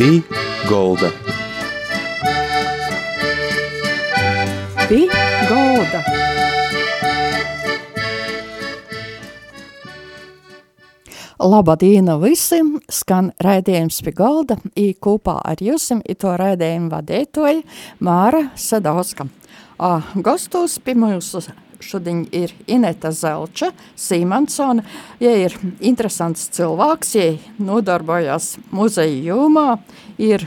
Pī Golda. Pī Golda. Labadiena visiem! Skan raidījums pie galda, i kopā ar jūsim, i to raidījumu vadētoja Māra Sadauska. A, gastos pie mūsu šodien ir Ineta Zelča, Sīmansona. Ja ir interesants cilvēks, ja nodarbojas muzeja jūmā, ir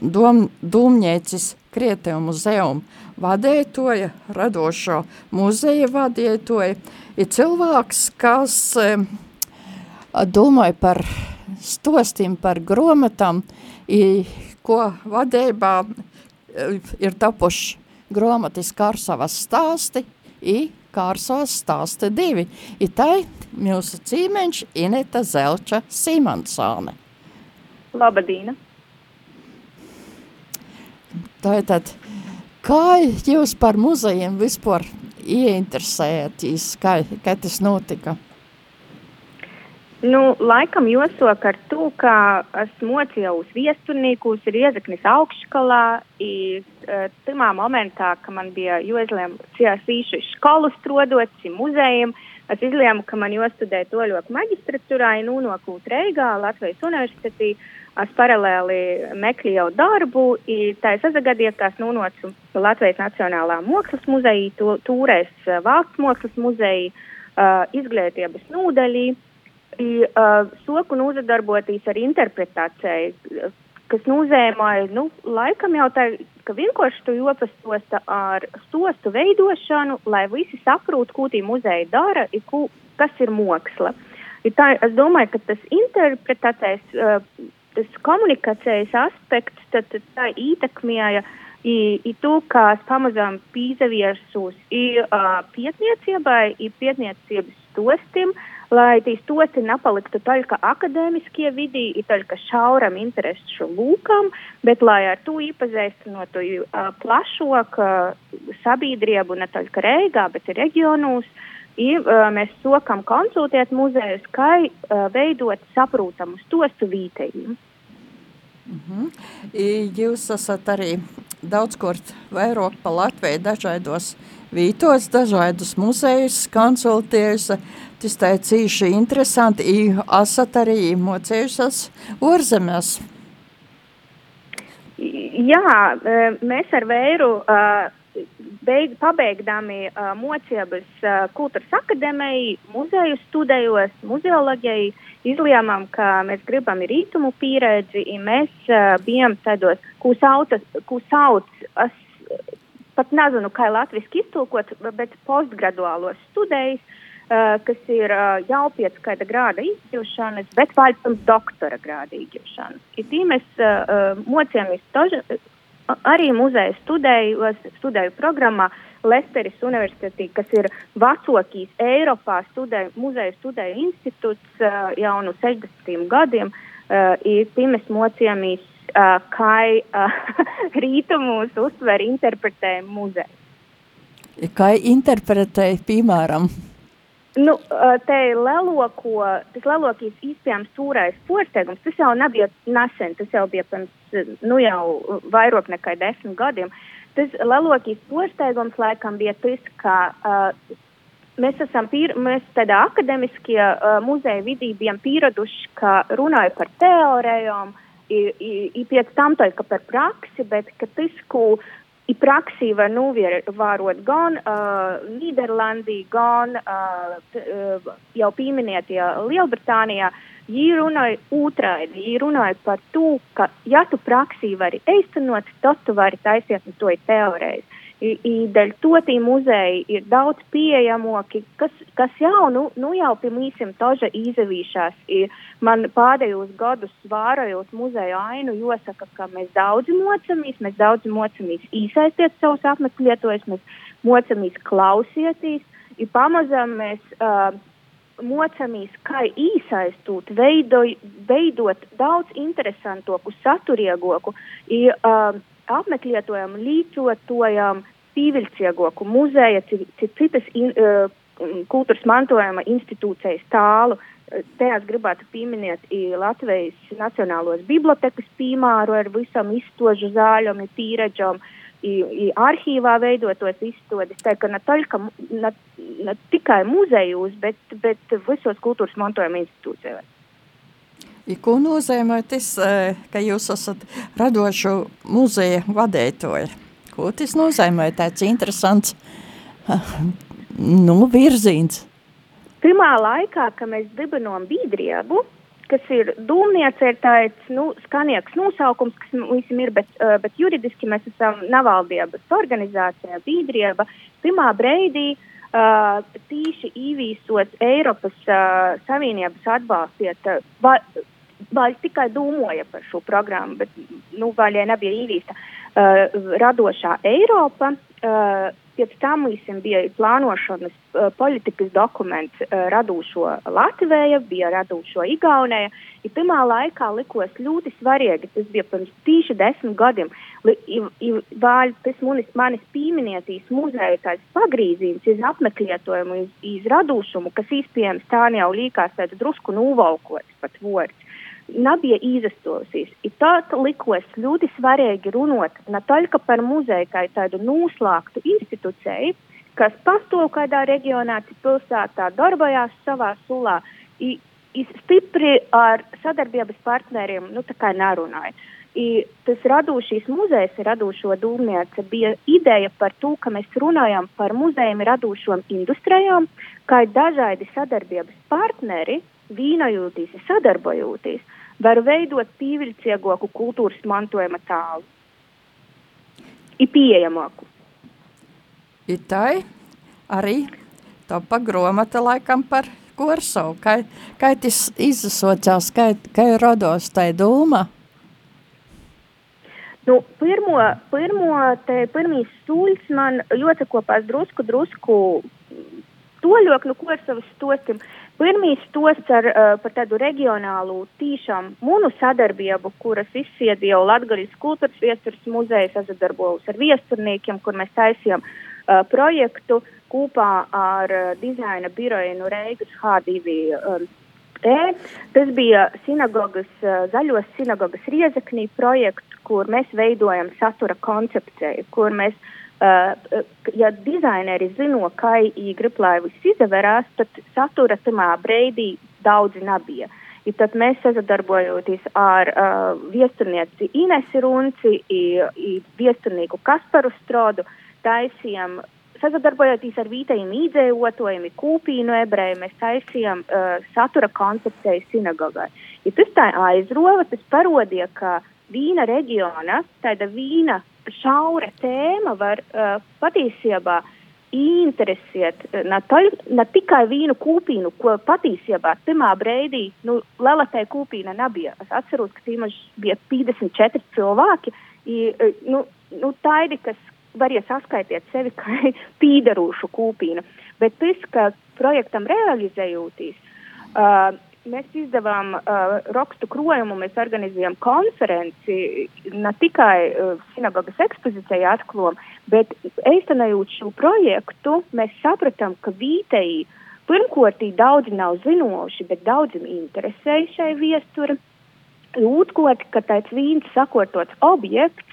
dom, domniecis Krietēju muzejumu vadētoja, radošo muzeja vadētoja. Ir cilvēks, kas domāja par stostiem, par gromatām, i, ko vadībā ir tapuši gromatis Karsavas stāsti, i Kārsovas stāsta divi. I tai mūsu cīmeņš Ineta Zelča Simansāne. Labadīna! Tātad, kā jūs par muzejiem vispār ieinteresējatīs, kā, kā tas notika? Nu, laikam jāsaka ar to, ka esmu mocījus viesturnīkus, ir iezaknis augšskolā, i uh, tajā momentā, kad man bija jāizlēma īši skolu strodot, muzejiem, es izlēmu, ka man jāstudē toļoku maģistratūrā, nu, nokūt Reigā, Latvijas universitetī, es paralēli meklēju darbu, tā es azagadīju, ka es nonācu Latvijas Nacionālā mākslas muzejā, tūrēs valsts mākslas muzejā, uh, izglītības nūdaļī. I, uh, soku nozadarboties ar interpretāciju, kas nozīmē, nu, laikam jau tā, ka vienkārši tu jopastosta ar stostu veidošanu, lai visi saprot, ko tī muzeja dara, i, ku, kas ir māksla. Tā, es domāju, ka tas interpretācijas, uh, tas komunikācijas aspekts, tad, tad tā ietekmēja i, i to, kā es pamazām pīzaviersos i uh, pietniecībai, i pietniecības stostim, uh, lai tie stosti nepaliktu tikai akadēmiskie vidī, tikai šauram interesu lūkam, bet lai ar to iepazīstinātu uh, plašāk uh, sabiedrību ne tikai Reigā, bet arī reģionos. I, uh, mēs sokam konsultēt muzejus, kā uh, veidot saprotamu stostu vītējumu. Mm -hmm. Jūs esat arī daudzkort vairāk pa Latviju dažādos vītos, dažādus muzejus konsultējusi. Tas tā ir cīši interesanti, i esat arī mocējušas ārzemēs. Jā, e, mēs ar vēru beig, pabeigdami mocības kultūras akadēmijai, muzeju studējos, muzeoloģijai, izlēmām, ka mēs gribam rītumu pieredzi, un mēs bijām tādos, ko sauc, ko sauc, pat nezinu, kā latviski iztulkot, bet postgraduālos studējis, Uh, kas ir uh, jau pēc kāda grāda izjūšanas, bet vēl pirms doktora grāda izjūšanas. Ir tī mēs uh, mocījāmies toži, arī muzeja studēju, studēju programmā Lesteris Universitetī, kas ir vecākīs Eiropā studēju, muzeja studēju institūts uh, jau no 60 gadiem. Uh, ir tī mēs mocījāmies, uh, kā uh, rītumus uztver interpretē muzeja. Kā interpretē, piemēram? Nu, te leloko, tas lelokīs īstenībā stūrais porsteigums, tas jau nebija nesen, tas jau bija pirms, nu jau vairāk nekā desmit gadiem. Tas lelokīs porsteigums laikam bija tas, ka uh, mēs esam, pīr, mēs tādā akadēmiskie uh, muzeja vidī bijām pieraduši, ka runāja par teorijām, i pēc tam kā par praksi, bet ka tas, ko I praksī var novērot gan uh, Nīderlandī, gan uh, t, uh, jau pieminētie Lielbritānijā. Viņi runāja otrādi. Viņi runāja par to, ka, ja tu praksī vari īstenot, tad tu vari taisīt to teorēzi. Dēļ to tī muzeji ir daudz pieejamāki, kas, kas jau, nu, nu jau pie mīsim toža izdevīšās. Man pēdējos gadus svārojot muzeja ainu, jāsaka, ka mēs daudz mocamies, mēs daudz mocamies īsaistiet savus apmeklētojus, mēs mocamies klausieties, ir pamazām mēs uh, mocamies, kā īsaistot, veidoj, veidot daudz interesantāku, saturīgāku. Uh, apmeklētojam, līdzjotojam pīvilcīgāku muzeja, citas in, uh, kultūras mantojuma institūcijas tālu. Te es gribētu pieminēt Latvijas Nacionālos bibliotekas piemēru ar visam izstožu zāļom, tīreģom, arhīvā veidotos izstādes. Tā ka ne, taļka, ne, ne tikai muzejos, bet, bet visos kultūras mantojuma institūcijos. Ko nozīmē tas, e, ka jūs esat radošu muzeja vadītāji? Ko tas nozīmē? Tāds interesants nu, virziens. Pirmā laikā, kad mēs dibinām biedrību, kas ir dūmniece, ir tāds nu, skanīgs nosaukums, kas visam ir, bet, uh, bet juridiski mēs esam navaldības organizācija, biedrība. Pirmā breidī uh, tīši īvīsot Eiropas uh, Savienības atbalstiet, va, vai tikai domāja par šo programmu, bet nu, vēl nebija īvīsta. Uh, radošā Eiropa. Uh, Pēc tam visam bija plānošanas uh, politikas dokuments uh, radūšo Latviju, bija radūšo Igauniju. Ja pirmā laikā likos ļoti svarīgi, tas bija pirms tīši desmit gadiem, vēl tas manis, manis pieminētīs muzeja tāds pagrīzījums, iz apmeklētojumu, iz, iz radūšumu, kas īspējams tā jau līkās tāds drusku nūvalkots pat vords nebija izastosies. Ir tā likos ļoti svarīgi runāt ne tikai par muzeju kā tādu noslēgtu institūciju, kas pastāv kādā reģionā, pilsētā, darbojas savā sulā. I, i stipri ar sadarbības partneriem nu, nerunāja. I, tas radošais muzejs, radošo dūmniece, bija ideja par to, ka mēs runājam par muzejiem radošām industrijām, kā dažādi sadarbības partneri, vīnojūtīs, sadarbojoties, var veidot pievilcīgāku kultūras mantojuma tālu. Ir pieejamāku. Ir tai arī tapa gromata laikam par Korsavu. Kā, kā tas izsocās, kā, kā rados tai doma? Nu, pirmo, pirmo te, pirmīs sūļs man ļoti kopās drusku, drusku toļok, nu, Korsavas stostim. Pirmīs tos ar, uh, par tādu reģionālu tīšām munu sadarbību, kuras izsiedi jau Latgaļas kultūras viestures muzeja, sadarbojos ar viesturniekiem, kur mēs taisījām uh, projektu kopā ar uh, dizaina biroju no Reigas H2. Um, E. Tas bija sinagogas, zaļos sinagogas riezeknī projekts, kur mēs veidojam satura koncepciju, kur mēs Uh, ja dizaineri zino, kā grib, lai viss izvērās, tad satura tamā breidī daudzi nebija. I tad mēs sadarbojoties ar uh, viesturnieci Inesi Runci, i, i viesturnieku Kasparu Strodu, taisījām, sadarbojoties ar vītajiem īdzējotājiem, kūpīnu ebreju, mēs taisījām uh, satura koncepciju sinagogai. Ja tas tā aizrova, tas parodīja, ka vīna reģiona, tāda vīna šaura tēma var uh, patiesībā interesēt ne, taļ, ne tikai vīnu kūpīnu, ko patiesībā pirmā breidī, nu, Lelatai kūpīna nebija. Es atceros, ka tīmaž bija 54 cilvēki, i, nu, nu, taidi, kas varēja saskaitiet sevi kā pīdarūšu kūpīnu. Bet tas, ka projektam realizējoties, uh, mēs izdevām uh, rakstu krojumu, mēs organizējām konferenci ne tikai uh, sinagogas ekspozīcijai atklājām, bet eistanējot šo projektu, mēs sapratām, ka vītei pirmkārtī daudzi nav zinoši, bet daudziem interesēja šai viesture. Lūdkot, ka tāds vīns sakotots objekts,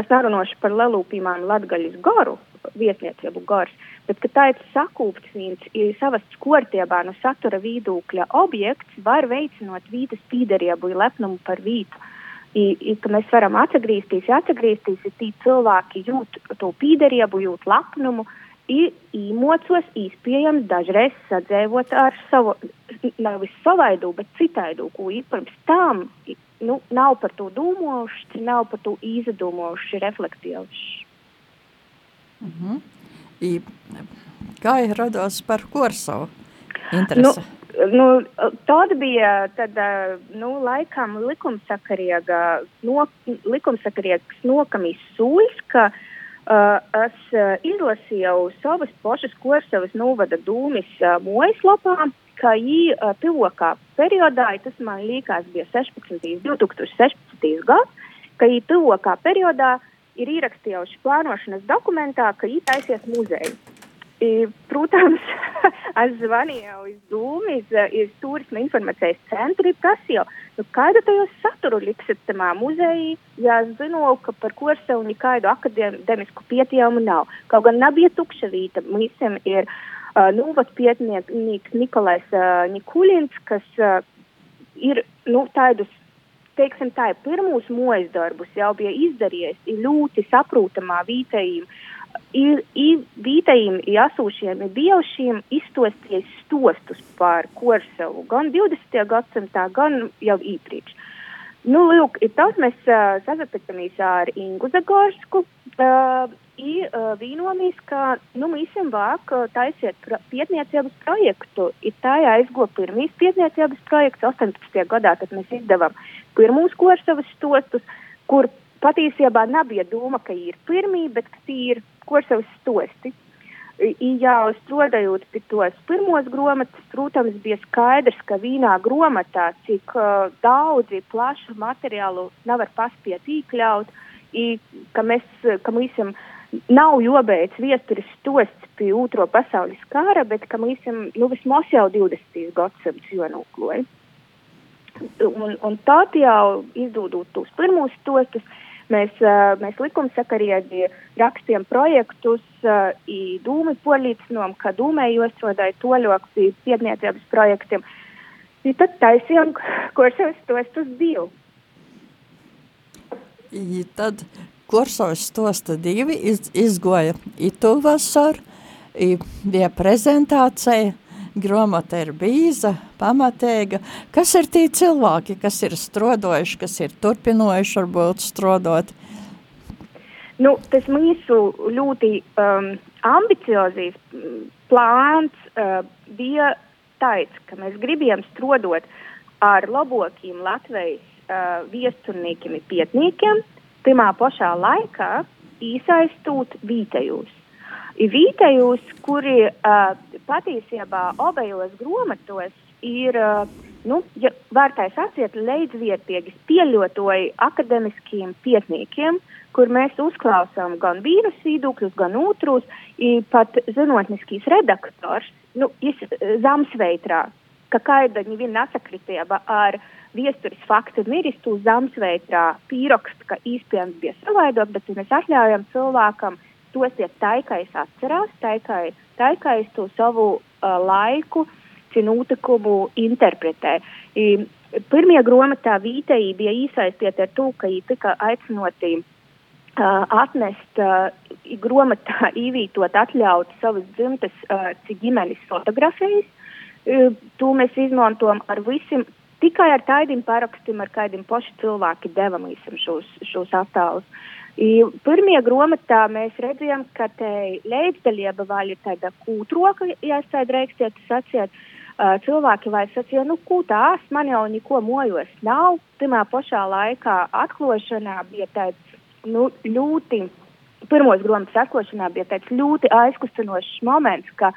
es nerunāšu par lelūpīmām latgaļas garu, vietniecību gars, bet ka tā ir sakūpts vīns, ir savas skortiebā no satura vīdūkļa objekts, var veicinot vītas pīderību, lepnumu par vītu. I, i, ka mēs varam atgriezties, atgriezties, ja tī cilvēki jūt to pīderību, jūt lepnumu, ir īmocos īspējams dažreiz sadzēvot ar savu, nevis savaidu, bet citaidu, ko īpirms tam nu, nav par to domājuši, nav par to izdomājuši, reflektējuši. -hmm. I, kā ir radās par Korsavu interesi? Nu, nu, tāda bija tad, nu, laikam likumsakarīga, no, likumsakarīgs nokamīs sūļs, ka uh, es uh, izlasīju savas pašas Korsavas novada dūmis uh, mojaslapā, ka viņi uh, tuvākā periodā, tas man liekas bija 16. 2016. gads, ka viņi tuvākā periodā ir ierakstījuši plānošanas dokumentā, ka viņi taisies muzeju. Protams, es zvanīju uz Dūmu, iz turisma informācijas centru, prasīju, nu, kādu tajos saturu liksiet tamā muzejā, ja es zinu, ka par kursu nekādu akademisku pietījumu nav. Kaut gan nebija tukša vīta, visiem ir, uh, nu, pietnieks Nikolais uh, Nikulins, kas uh, ir, nu, tādus teiksim, tā, pirmos mojas darbus jau bija izdarījis ļoti saprotamā vītējiem ir, ir vietējiem jāsūšiem ir bijušiem izstosties stostus par Korsavu gan 20. gadsimtā, gan jau iepriekš. Nu, lūk, ir tas, mēs uh, sazapatamies ar Ingu Zagorsku, uh, i uh, vīnomies, ka, nu, mēs vāk uh, taisiet pro pietniecības projektu. Ir tā jāizgo pirmīs pietniecības projekts 18. gadā, kad mēs izdevām pirmūs Korsavas stostus, kur patiesībā nebija doma, ka ir pirmie, bet ka tie ir Korsavas stosti. Jau strādājot pie tos pirmos grāmatas, protams, bija skaidrs, ka vienā grāmatā cik uh, daudzi plašu materiālu nevar paspiet iekļaut, ka mēs, ka mēs nav jābeidz vēstures stosts pie otro pasaules kara, bet ka mēs nu, vismaz jau 20. gadsimts jonūkloja. Un, un tad jau izdodot tos pirmos stostus, Mēs, mēs likumsakarīgi rakstījām projektus, dūmi polīcinām, ka dūmē iestrādāja toļok pie piedniecības projektiem. I tad taisījām kursavas stostus divu. I tad kursavas stosta divi iz, izgoja itu vasar, i bija prezentācija, grāmata ir bīza, pamatēga. Kas ir tie cilvēki, kas ir strodojuši, kas ir turpinojuši varbūt strodot? Nu, tas mūsu ļoti um, ambiciozīs plāns uh, bija tāds, ka mēs gribējām strodot ar labākiem Latvijas uh, viesturniekiem un pietniekiem, pirmā pašā laikā iesaistot vītējus ir vītējus, kuri uh, patiesībā obejos grāmatos ir, uh, nu, ja vērtais atsiet leidzvietīgi pieļotoji akademiskiem pietniekiem, kur mēs uzklausām gan vīrus viedokļus, gan otrus, pat zinātniskīs redaktors, nu, Zamsveitrā, ka kaida neviena nesakritība ar viesturis faktu miristu Zamsveitrā pīrokst, ka īspējams bija savaidot, bet mēs atļaujam cilvēkam tos taikais atcerās, taikai, taikais to savu uh, laiku, cinūtikumu interpretē. I, pirmie grāmatā vītēji bija iesaistīti ar to, ka viņi tika aicinoti uh, atnest uh, grāmatā, īvītot, atļaut savas dzimtes uh, ģimenes fotografijas. Uh, to mēs izmantojam ar visiem, tikai ar tādiem parakstiem, ar kādiem paši cilvēki devam šos, šos attēlus. Uh, Pirmie grāmatā mēs redzējām, ka te līdzdalība vēl ir tāda kūtroka, tā drīkstētu sacīt. Uh, cilvēki vai sacīja, nu, ko tās, man jau neko mojos nav. Pirmā pašā laikā atklāšanā bija tāds nu, ļoti, pirmos grāmatas atklāšanā bija tāds ļoti aizkustinošs moments, ka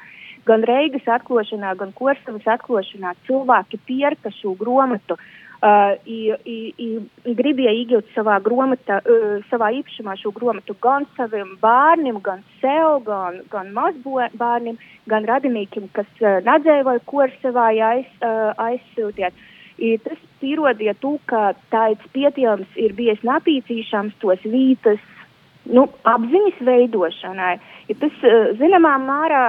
gan Reigas atklāšanā, gan Korsavas atklāšanā cilvēki pierka šo grāmatu. Uh, Uh, i, i, i gribēja iegūt savā, gromata, uh, savā īpašumā šo grāmatu gan saviem bērniem, gan sev, gan, gan mazbērniem, gan radinīkiem, kas uh, nedzīvoja Korsavā aiz, uh, aizsūtiet. I tas pierodīja to, ka tāds pietiekams ir bijis napīcīšams tos vītas nu, apziņas veidošanai. Ja tas, eh, zināmā mērā,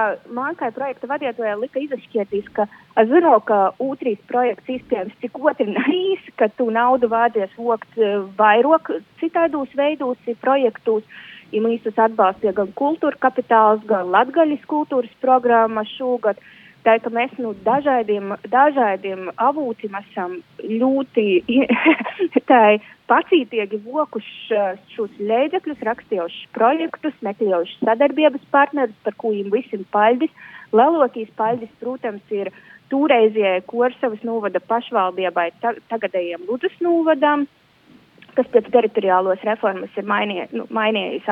kā projekta vadītājai lika izšķirtīs, ka es zinu, ka ūtrīs projekts iespējams cik otri nārīs, ka tu naudu vādies vokt eh, vairāk citādos veidos projektos. Ja mēs atbalstīja gan kultūra kapitāls, gan latgaļas kultūras programma šogad. Uh, Tā ka mēs no nu, dažādiem, dažādiem avūtiem esam ļoti pacītīgi vokuši šos līdzekļus, rakstījuši projektus, meklējuši sadarbības partnerus, par kuriem visiem paldies. Lielākīs paldies, protams, ir toreizējai Korsavas novada pašvaldībai, ta tagadējiem Ludus novadam, kas pēc teritoriālos reformas ir mainie, nu,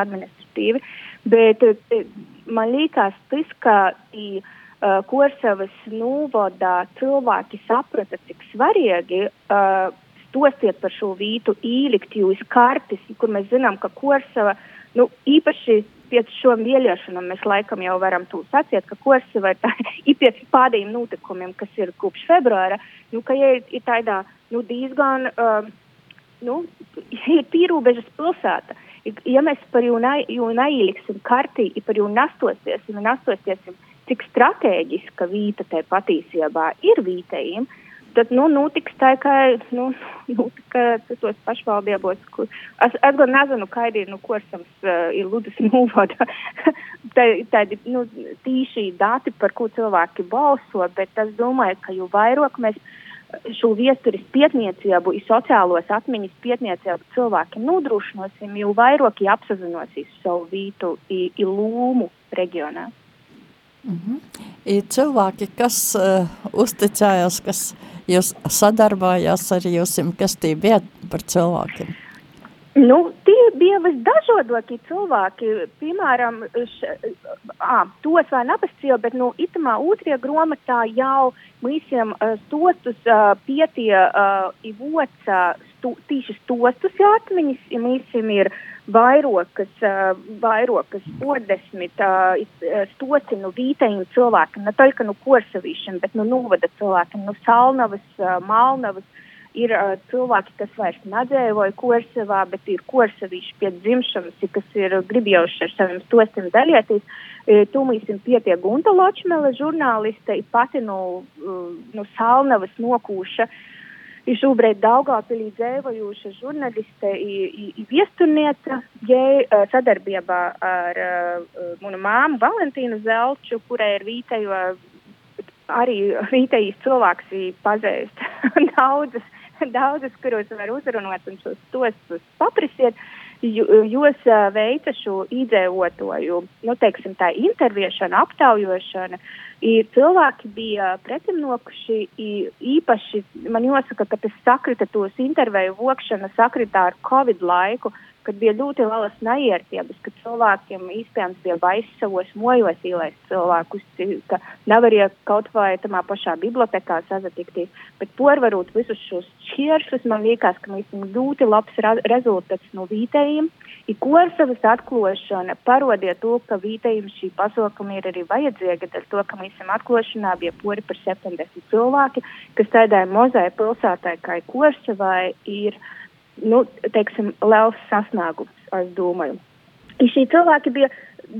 administratīvi. Bet eh, man liekas, tas, ka. I, uh, Korsavas novadā cilvēki saprata, cik svarīgi uh, stosiet par šo vītu īlikt jūs kartis, kur mēs zinām, ka Korsava, nu, īpaši pēc šo vēlēšanām mēs laikam jau varam to sacīt, ka Korsava ir, tā, ir pēc pēdējiem notikumiem, kas ir kopš februāra, nu, ka ir, ir tādā, nu, diezgan, uh, nu, ir pīrūbežas pilsēta. Ja mēs par jū neieliksim kartī, ja par jū nastosiesim, nastosiesim, cik strateģiska vīta te patiesībā ir vītējiem, tad nu, notiks tā, ka, nu, nu, ka tos pašvaldībos, kur es, es gan nezinu, kādi ir, nu, kursams uh, ir Ludas mūvoda, tādi, nu, tīši dati, par ko cilvēki balso, bet es domāju, ka jo vairāk mēs šo viesturis pietniecību, sociālos atmiņas pietniecību cilvēkiem nodrošinosim, jo vairāk apsazinosīs savu vītu, i, i lūmu reģionā. Mm -hmm. Ir cilvēki, kas uh, uzticējās, kas jūs sadarbājās ar jums, kas tie bija par cilvēkiem? Nu, tie bija visdažādākie cilvēki. Piemēram, š, à, tos vēl nepascīju, bet nu, itamā otrajā grāmatā jau mēs stostus uh, pietie uh, ivoca stu, tīši stostus atmiņas, ja mēs ir uh, vairokas, uh, vairokas podesmit stocinu vītējiem cilvēkiem, ne tikai no korsavīšiem, bet no novada cilvēkiem, no salnavas, uh, malnavas. Ir uh, cilvēki, kas vairs nedzīvoja Korsavā, bet ir korsavīši pie dzimšanas, kas ir gribējuši ar saviem stostiem dalīties. Tūmīsim pietie Gunta Ločmele, žurnāliste, pati no, no Salnavas nokūša. Uh, ir šobrīd Daugāpilī dzēvojuša žurnāliste un viesturniece, jai sadarbībā ar uh, manu māmu Valentīnu Zelču, kurai ir vītējo, arī vītējīs cilvēks pazīst daudzas, daudzas, kuros var uzrunāt un šos tostus paprasiet. Jūs veica šo izdzīvotoju, nu, teiksim, tā interviešana, aptaujošana, Ir cilvēki bija pretimnokuši, īpaši man jāsaka, ka tas sakrita tos interviju vokšana sakritā ar Covid laiku, kad bija ļoti lielas neiertības, ka cilvēkiem īstenībā bija baisi savos mojos ielaist cilvēkus, ka nevarēja kaut vai tamā pašā bibliotekā sazatikties, bet porvarot visus šos šķēršļus, man liekas, ka mēs esam ļoti labs rezultāts no vītējiem. Ir korsavas atklāšana parodīja to, ka vītējiem šī pasaukuma ir arī vajadzīga, ar to, ka mēs esam atklāšanā bija pori par 70 cilvēki, kas tādai mozai pilsētai kā korsavai ir, nu, teiksim, liels sasniegums, es domāju. I šī cilvēki bija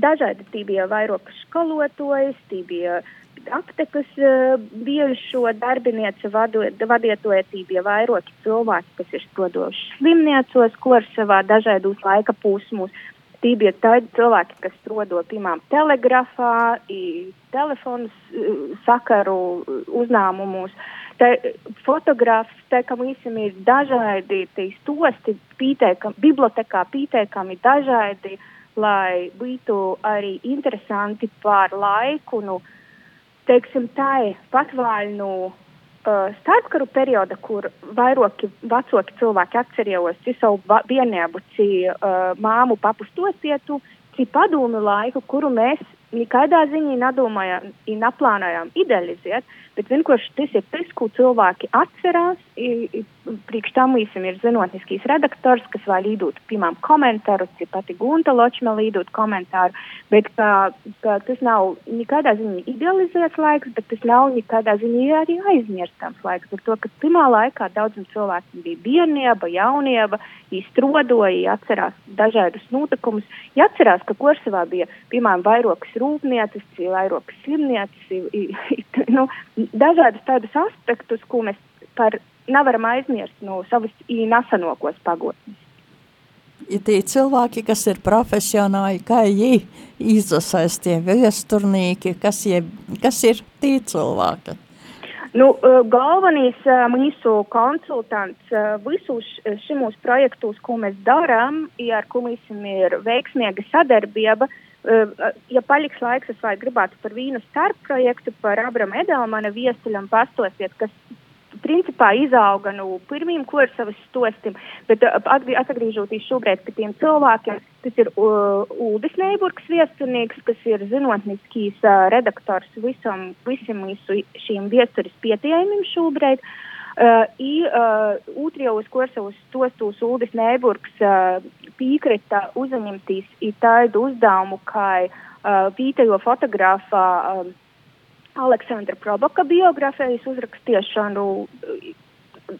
dažādi, tī bija vairākas skolotojas, tī bija aptekas uh, biežo darbiniece vadietoja bija vairāki cilvēki, kas ir strodoši slimniecos, Korsavā dažādos laika posmos. Tī bija tādi cilvēki, kas strodo, piemēram, telegrafā, telefonus sakaru uzņēmumus. Te fotogrāfs, te, ka visam ir dažādi stosti, pītēkam, bibliotekā pītēkami dažādi, lai būtu arī interesanti par laiku, nu, teiksim, tā patvaļnu uh, starpkaru perioda, kur vairāki vecāki cilvēki atcerējos savu vienību, ci uh, māmu papustosietu, ci padomu laiku, kuru mēs nekādā ziņā nedomājām, neplānojām idealizēt, bet vienkārši tas ir tas, ko cilvēki atcerās. Priekš tam visam ir zinātniskīs redaktors, kas vēl līdot, piemēram, komentārus, ja pati Gunta Ločma līdot komentāru, bet ka, ka tas nav nekādā ziņā idealizēts laiks, bet tas nav nekādā ziņā arī aizmirstams laiks. Ar to, ka pirmā laikā daudziem cilvēkiem bija bērnība, jaunieba, īstrodoja, atcerās dažādus notikumus, ja atcerās, ka Korsavā bija, piemēram, vairākas rūpnieces, vairākas slimnieces, nu, dažādus tādus aspektus, ko mēs par nevaram aizmirst no savas nesenokos pagotnes. Ir tie cilvēki, kas ir profesionāli, kā viņi izasaistie viesturnīki, kas, jie, kas ir tie cilvēki? Nu, galvenais mūsu konsultants visos šimos projektos, ko mēs darām, ja ar ko mēs ir veiksmīga sadarbība, uh, ja paliks laiks, es vēl gribētu par vīnu starp projektu, par Abrama Edelmana viesuļam pastosiet, kas principā izauga no nu, pirmiem kursavas stostim, bet atgriežoties šobrīd pie tiem cilvēkiem, tas ir Uldis Neiburgs viesturnieks, kas ir zinātniskīs redaktors visam, visam šīm viesturis pietījumiem šobrīd. Uh, Uh, Utrjavas kursavas stostos Uldis Neiburgs uh, piekrita uzņemties tādu uzdevumu, kā uh, vietējo uh, Aleksandra Probaka biogrāfijas uzrakstīšanu,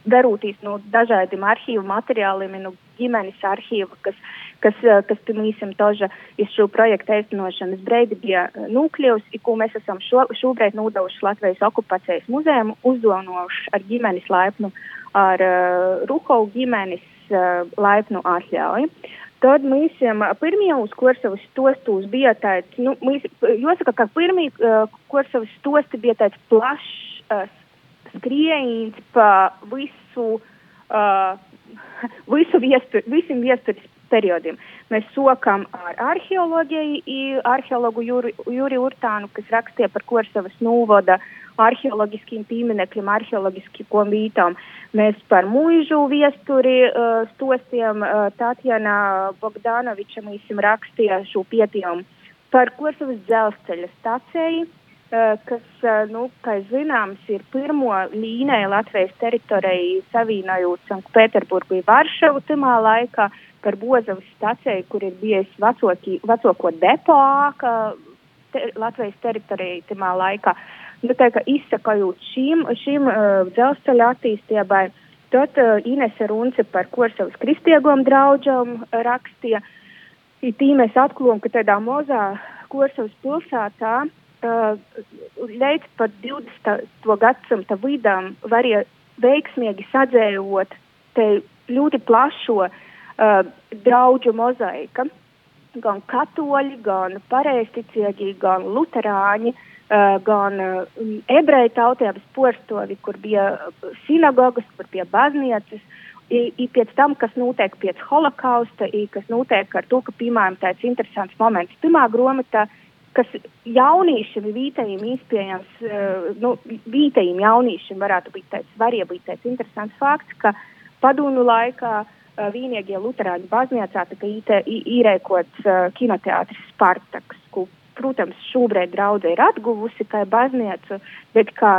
darūtīs no dažādiem arhīvu materiāliem, no ģimenes arhīva, kas, kas, kas pirmīsim toža iz šo projektu aiztenošanas breidi bija nūkļevs, ko mēs esam šo, šobrīd nodevuši Latvijas okupācijas muzējumu, uzdevinoši ar ģimenes laipnu, ar uh, Ruhovu ģimenes uh, laipnu atļauju. Tad mēs pirmajos kursavas stostos bija tāds, nu, mēs, jāsaka, ka pirmie uh, kursavas stosti bija tāds plašs uh, skrējiens pa visu, uh, visu viestur, visiem viesturis periodiem. Mēs sokam ar arheoloģiju, arheologu Juri, Juri Urtānu, kas rakstīja par Korsavas nūvoda arheoloģiskiem pieminekļiem, arheoloģiskiem vītām. Mēs par mūžu viesturi uh, stostiem uh, Tatjana Bogdanoviča mīsim rakstīja šo pietījumu par Korsavas dzelzceļa staciju kas, eh, nu, kā zināms, ir pirmo līniju Latvijas teritorijai savienojot Sanktpēterburgu un Varšavu timā laikā par Bozavas staciju, kur ir bijis vecoki, vecoko depo āka te, Latvijas teritorijai timā laikā. Nu, tā kā izsakojot šīm, šīm uh, dzelzceļa attīstībai, tad uh, Inese Runce par Korsavas kristiegom draudžam rakstīja. Tī mēs atklājam, ka tādā mozā Korsavas pilsētā uh, līdz pat 20. gadsimta vidam varēja veiksmīgi sadzējot te ļoti plašo uh, draugu mozaika. Gan katoļi, gan pareizticīgi, gan luterāņi, uh, gan uh, ebreju tautības porstovi, kur bija sinagogas, kur bija baznīcas. I, i pēc tam, kas notiek pēc holokausta, i, kas notiek ar to, ka, piemēram, tāds interesants moments pirmā grāmatā uh, kas jauniešiem vītējiem izpējams, uh, nu, vītējiem jauniešiem varētu būt tāds, tāds interesants fakts, ka padunu laikā uh, vienīgie luterāņu baznīcā tika īrēkots uh, kinoteātris Spartaks, ko, protams, šobrīd draudze ir atguvusi kā baznīcu, bet kā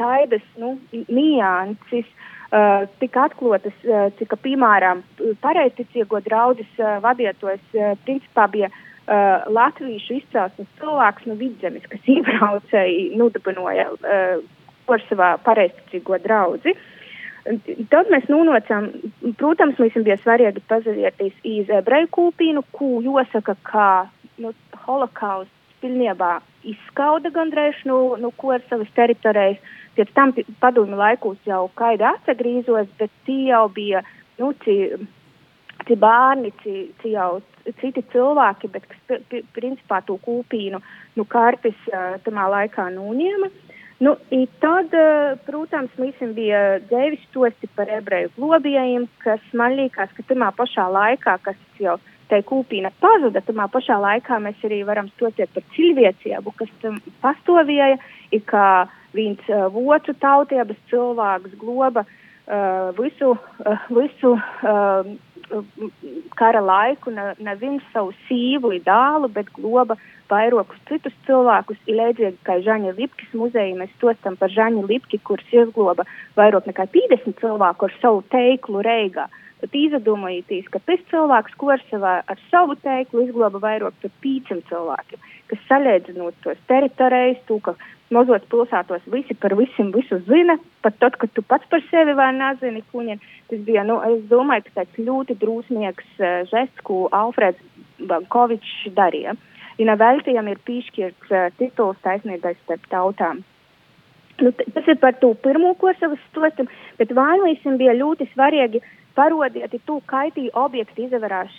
taidas, nu, nianses, Uh, tika atklātas, uh, cik piemēram pareizticīgo draudzes uh, vadītājs uh, principā bija uh, uh, latviešu izcelsmes cilvēks no vidzemes, kas iebraucēji nudabinoja uh, par savā pareizticīgo draudzi. Tad mēs nonācām, protams, mums bija svarīgi pazavieties iz ebreju kūpīnu, ko jāsaka, ka nu, holokausts pilnībā izskauda gandrīz no, no Korsavas teritorijas. Pēc tam padomju laikos jau kaida atsagrīzos, bet tie jau bija, nu, tie, tie bērni, tie jau citi cilvēki, bet kas principā to kūpīnu nu, kartes tamā laikā nūņēma. Nu, tad, protams, mums bija devis tosti par ebreju globējiem, kas man liekas, ka tamā pašā laikā, kas jau te kūpīna pazuda, tamā pašā laikā mēs arī varam stociet par cilvēcību, kas tam pastāvēja, ir kā viens uh, vocu tautiebas cilvēks globa uh, visu, uh, visu uh, kara laiku neviens savu sīvu dālu, bet globa vairākus citus cilvēkus. Ir līdzīgi kā Žaņa Lipkis muzeja, mēs tostam par Žaņu Lipki, kurš iegloba vairāk nekā 50 cilvēku ar savu teiklu reigā. Tad izdomājieties, ka tas cilvēks Korsavā ar savu teiklu izgloba vairāk par 500 cilvēkiem, kas salīdzinot tos teritorijas, to, ka mazos pilsētos visi par visiem visu zina, pat tad, kad tu pats par sevi vēl nezini, kuņi. Tas bija, nu, es domāju, ka tāds ļoti drūsmīgs uh, žests, ko Alfreds Bankovičs darīja. Viņa veltījām ir piešķirts uh, tituls taisnībai starp tautām. Nu, tas ir par to pirmo kursavas stostu, bet vēlīsim bija ļoti svarīgi parodiet to, kaitī objekti izavērās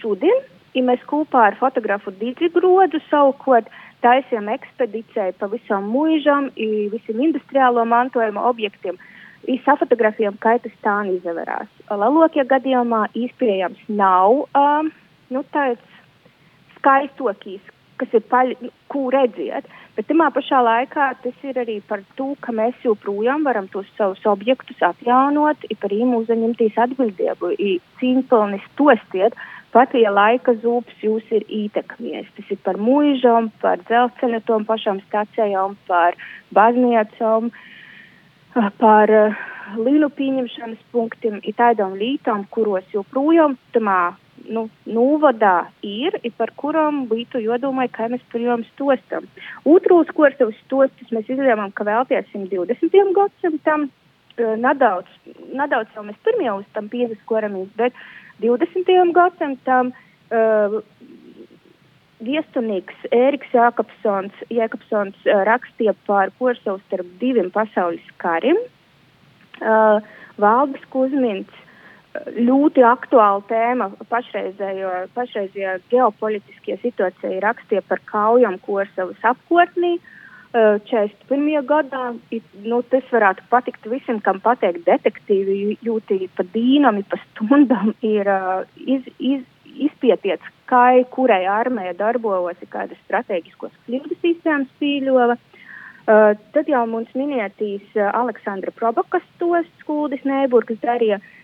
šodien, ja mēs kopā ar fotografu Dīdzi Grodu savukārt taisījām ekspedīcijai pa visam mūžam, visiem industriālo mantojuma objektiem. Safotografējām, kā tas tā izvērās. Lielākajā gadījumā izpējams nav um, nu, tāds skaistokīs, kas ir paļ, ko redziet, bet tajā pašā laikā tas ir arī par to, ka mēs joprojām varam tos savus objektus atjaunot, ir par viņiem uzņemties atbildību, ir cīņpilni stostiet. Pat ja laika zūps jūs ir ietekmies, tas ir par mūžām, par dzelzceļa tom pašām stācijām, par baznīcām, par uh, līnu pieņemšanas punktiem, ir tādām lietām, kuros joprojām tamā nu, Nūvadā ir, i par kurām būtu jādomā, kā mēs par jām stostam. Otros kursavas stostus mēs izlēmām, ka veltiesim 20. gadsimtam, nedaudz, nedaudz jau mēs pirmie uz tam pieviskoramies, bet 20. gadsimtam uh, viestunīgs Ēriks Jākapsons, Jākapsons uh, rakstīja par kursavu starp diviem pasaules karim. Uh, Valdis Kuzmins ļoti aktuāla tēma pašreizējā ģeopolitiskie situācija rakstīja par kaujam Korsavas apkārtnī. 41. gadā, nu, tas varētu patikt visam, kam pateikt detektīvi, jūtīgi pa dīnam, pa stundam ir iz, iz, izpietiets, kā kurai armija darbojas, kādas strateģiskos kļūdas izcēmas pīļova. Uh, tad jau mums minētīs uh, Aleksandra Probakas tos skūdis Neiburgas darīja, uh,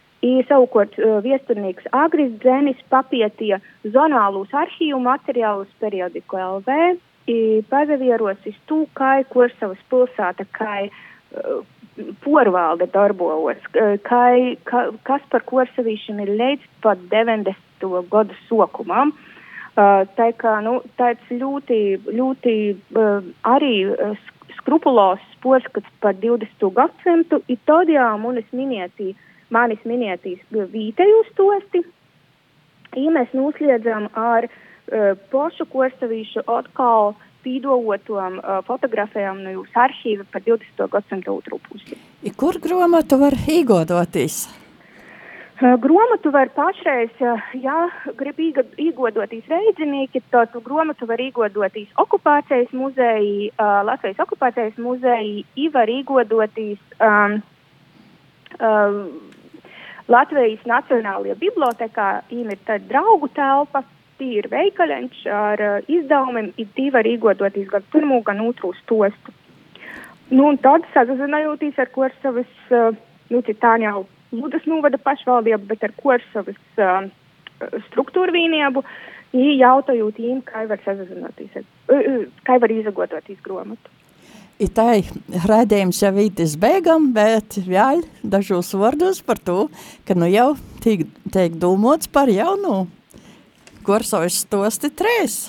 savukārt viesturnieks Agris Dzēnis papietīja zonālūs arhīvu materiālus periodiku LV, i pazavieros iz tū, kā Kursavas pilsāta, kā porvalde darbojos, kā, kā, kas par Kursavīšanu ir leidz pat 90. gadu sokumam. Tā kā, nu, tāds ļoti, ļoti arī skrupulos porskats par 20. gadsimtu, i tādējā manis minētīja manis minētīs vītejus tosti, ja mēs nosliedzam ar uh, pošu kosavīšu atkal pīdovotom uh, fotografējām no jūsu arhīva par 20. gadsimta otru pusi. I kur gromatu var īgodoties? Uh, gromatu var pašreiz, uh, ja grib īgodotīs reidzinīki, tad gromatu var īgodotīs okupācijas muzeji, uh, Latvijas okupācijas muzeji, i var īgodotīs um, um, Latvijas Nacionālajā bibliotekā ir draugu telpa, tīra veikaļš ar uh, izdevumiem, ir divi arī godoties gan pirmo, gan otru stostu. Nu, tad sazinājotīs ar Korsavas, uh, nu, tā jau Ludas novada pašvaldību, bet ar Korsavas uh, struktūru vienību, jautājot viņiem, kā var sazināties, uh, uh, kā var izagototies gromatu. Itai raidījums jau ītis beigam, bet vēl dažos vārdos par to, ka nu jau tiek, tiek domāts par jaunu Gorsovas stosti trīs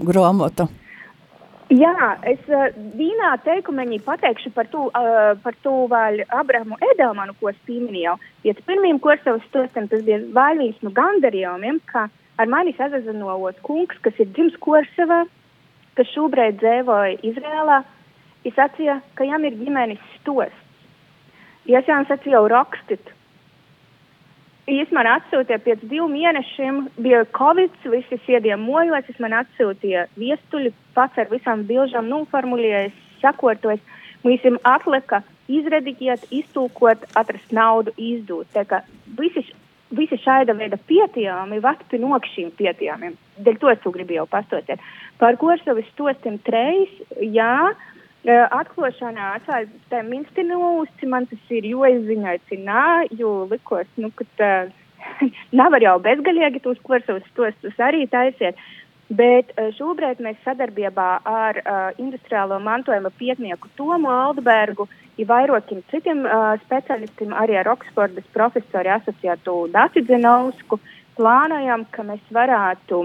grāmatu. Jā, es uh, vīnā teikumeņī pateikšu par to, uh, par to vēl Abrahamu Edelmanu, ko es pieminēju. Pēc pirmiem Gorsovas stostiem tas bija vaļīgs no gandarījumiem, ka ar mani sazazinojot kungs, kas ir dzims Gorsovā, kas šobrīd dzīvoja Izrēlā, es sacīju, ka jām ir ģimenes stosts. Es jau sacīju, rakstīt. Es man atsūtīju pēc diviem mēnešiem, bija covid, visi sēdiem mojos, es man atsūtīju viestuļu, pats ar visām bilžām noformulējis, sakotojis. Mums atlika izrediģēt, iztūkot, atrast naudu, izdot. Tā kā visi visi šāda veida pietījumi vat pinok šīm pietījumiem. Dēļ to es gribu jau pastāstīt. Par ko savas stostim treis, jā, e, atklāšanā atsāja minsti nūsti, man tas ir jo izziņots, nā, jo likos, nu, ka tā, nevar jau bezgalīgi tos kursavas stostus arī taisiet. Bet e, šobrīd mēs sadarbībā ar uh, industriālo mantojuma pietnieku Tomu Aldbergu uh, ir vairākiem citiem uh, specialistiem, arī ar Oksfordas profesori asociētu Dati Dzenausku, plānojam, ka mēs varētu,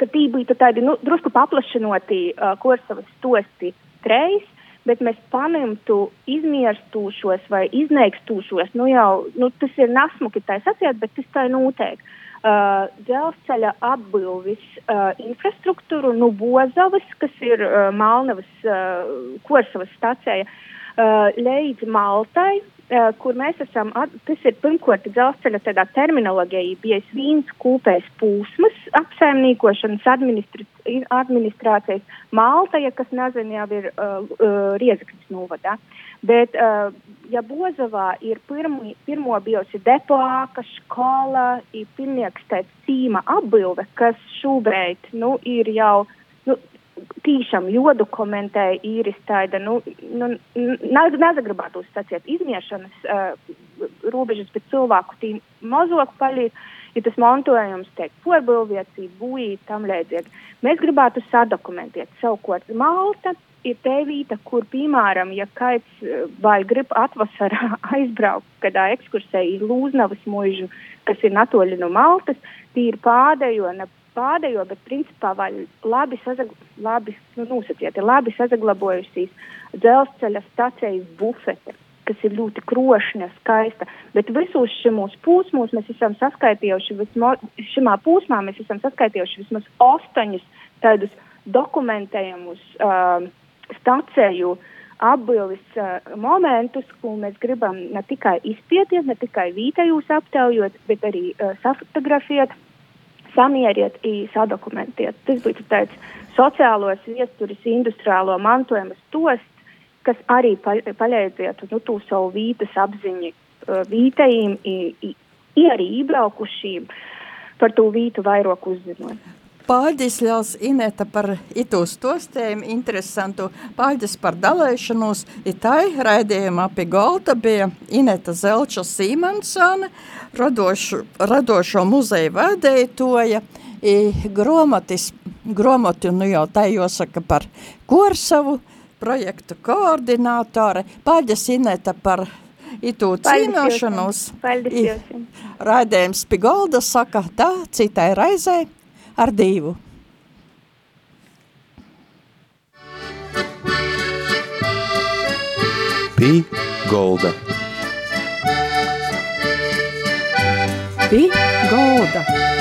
ka tī būtu tādi, nu, drusku paplašinoti uh, kursavas stosti treis, bet mēs paņemtu izmirstūšos vai iznēkstūšos, nu jau, nu, tas ir nasmuki tā sacīt, bet tas tā notiek. Uh, dzelzceļa apbilvis uh, infrastruktūru, nu, Bozavas, kas ir uh, Malnavas uh, Korsavas stacija, uh, līdz Maltai, kur mēs esam, tas ir pirmkārt dzelzceļa tādā terminoloģija, bijis vīns kūpēs pūsmas apsaimniekošanas administrācijas. Malta, ja kas nezina, jau ir uh, uh, Riezaknis novadā. Bet, uh, ja Bozovā ir pirmi, pirmo bijusi depoāka, skola, ir pilnieks tāds cīma apbilde, kas šobrīd, nu, ir jau, tīšām jodokumentēja īris tāda, nu, nu nezagribētos sacīt izmiešanas uh, robežas, bet cilvēku tī mazoku palīdz, ja tas mantojums tiek porbilviecība, būjī, tam līdzīgi. Mēs gribētu sadokumentēt savukārt Malta ir te vieta, kur, piemēram, ja kāds vai grib atvasarā aizbraukt kādā ekskursē į Lūznavas mūžu, kas ir natoļi no Maltas, tīri pādējo, ne pādējo, bet principā labi, sazag, labi, nu, nosacīti, labi sazaglabojusies dzelzceļa stacijas bufete kas ir ļoti krošņa, skaista. Bet visos šajos posmos mēs esam saskaitījuši, vismaz, šimā posmā mēs esam saskaitījuši vismaz astoņus tādus dokumentējumus uh, stacēju apbildes uh, momentus, ko mēs gribam ne tikai izpētīt, ne tikai vītējos aptaujot, bet arī uh, safotografēt, samieriet un sadokumentēt. Tas būtu tāds sociālos viesturis, industriālo mantojumu stosts, kas arī palīdzētu nu, to savu vītas apziņu vītējiem, arī iebraukušiem par to vītu vairāk uzzinot. Ļaus Ineta, par itu stostējumu, interesantu. Paldies par dalēšanos. Itai raidījumā pie Golta bija Ineta Zelča Sīmansone, radošu, radošo muzeju vadētoja, gromatis, gromati, nu jau tā jāsaka par Korsavu, projektu koordinātore. Paldies, Ineta, par itu cīnošanos. Paldies. Raidījums Pigolda saka tā, citai raizē ar divu. Pī Golda. Pī Golda.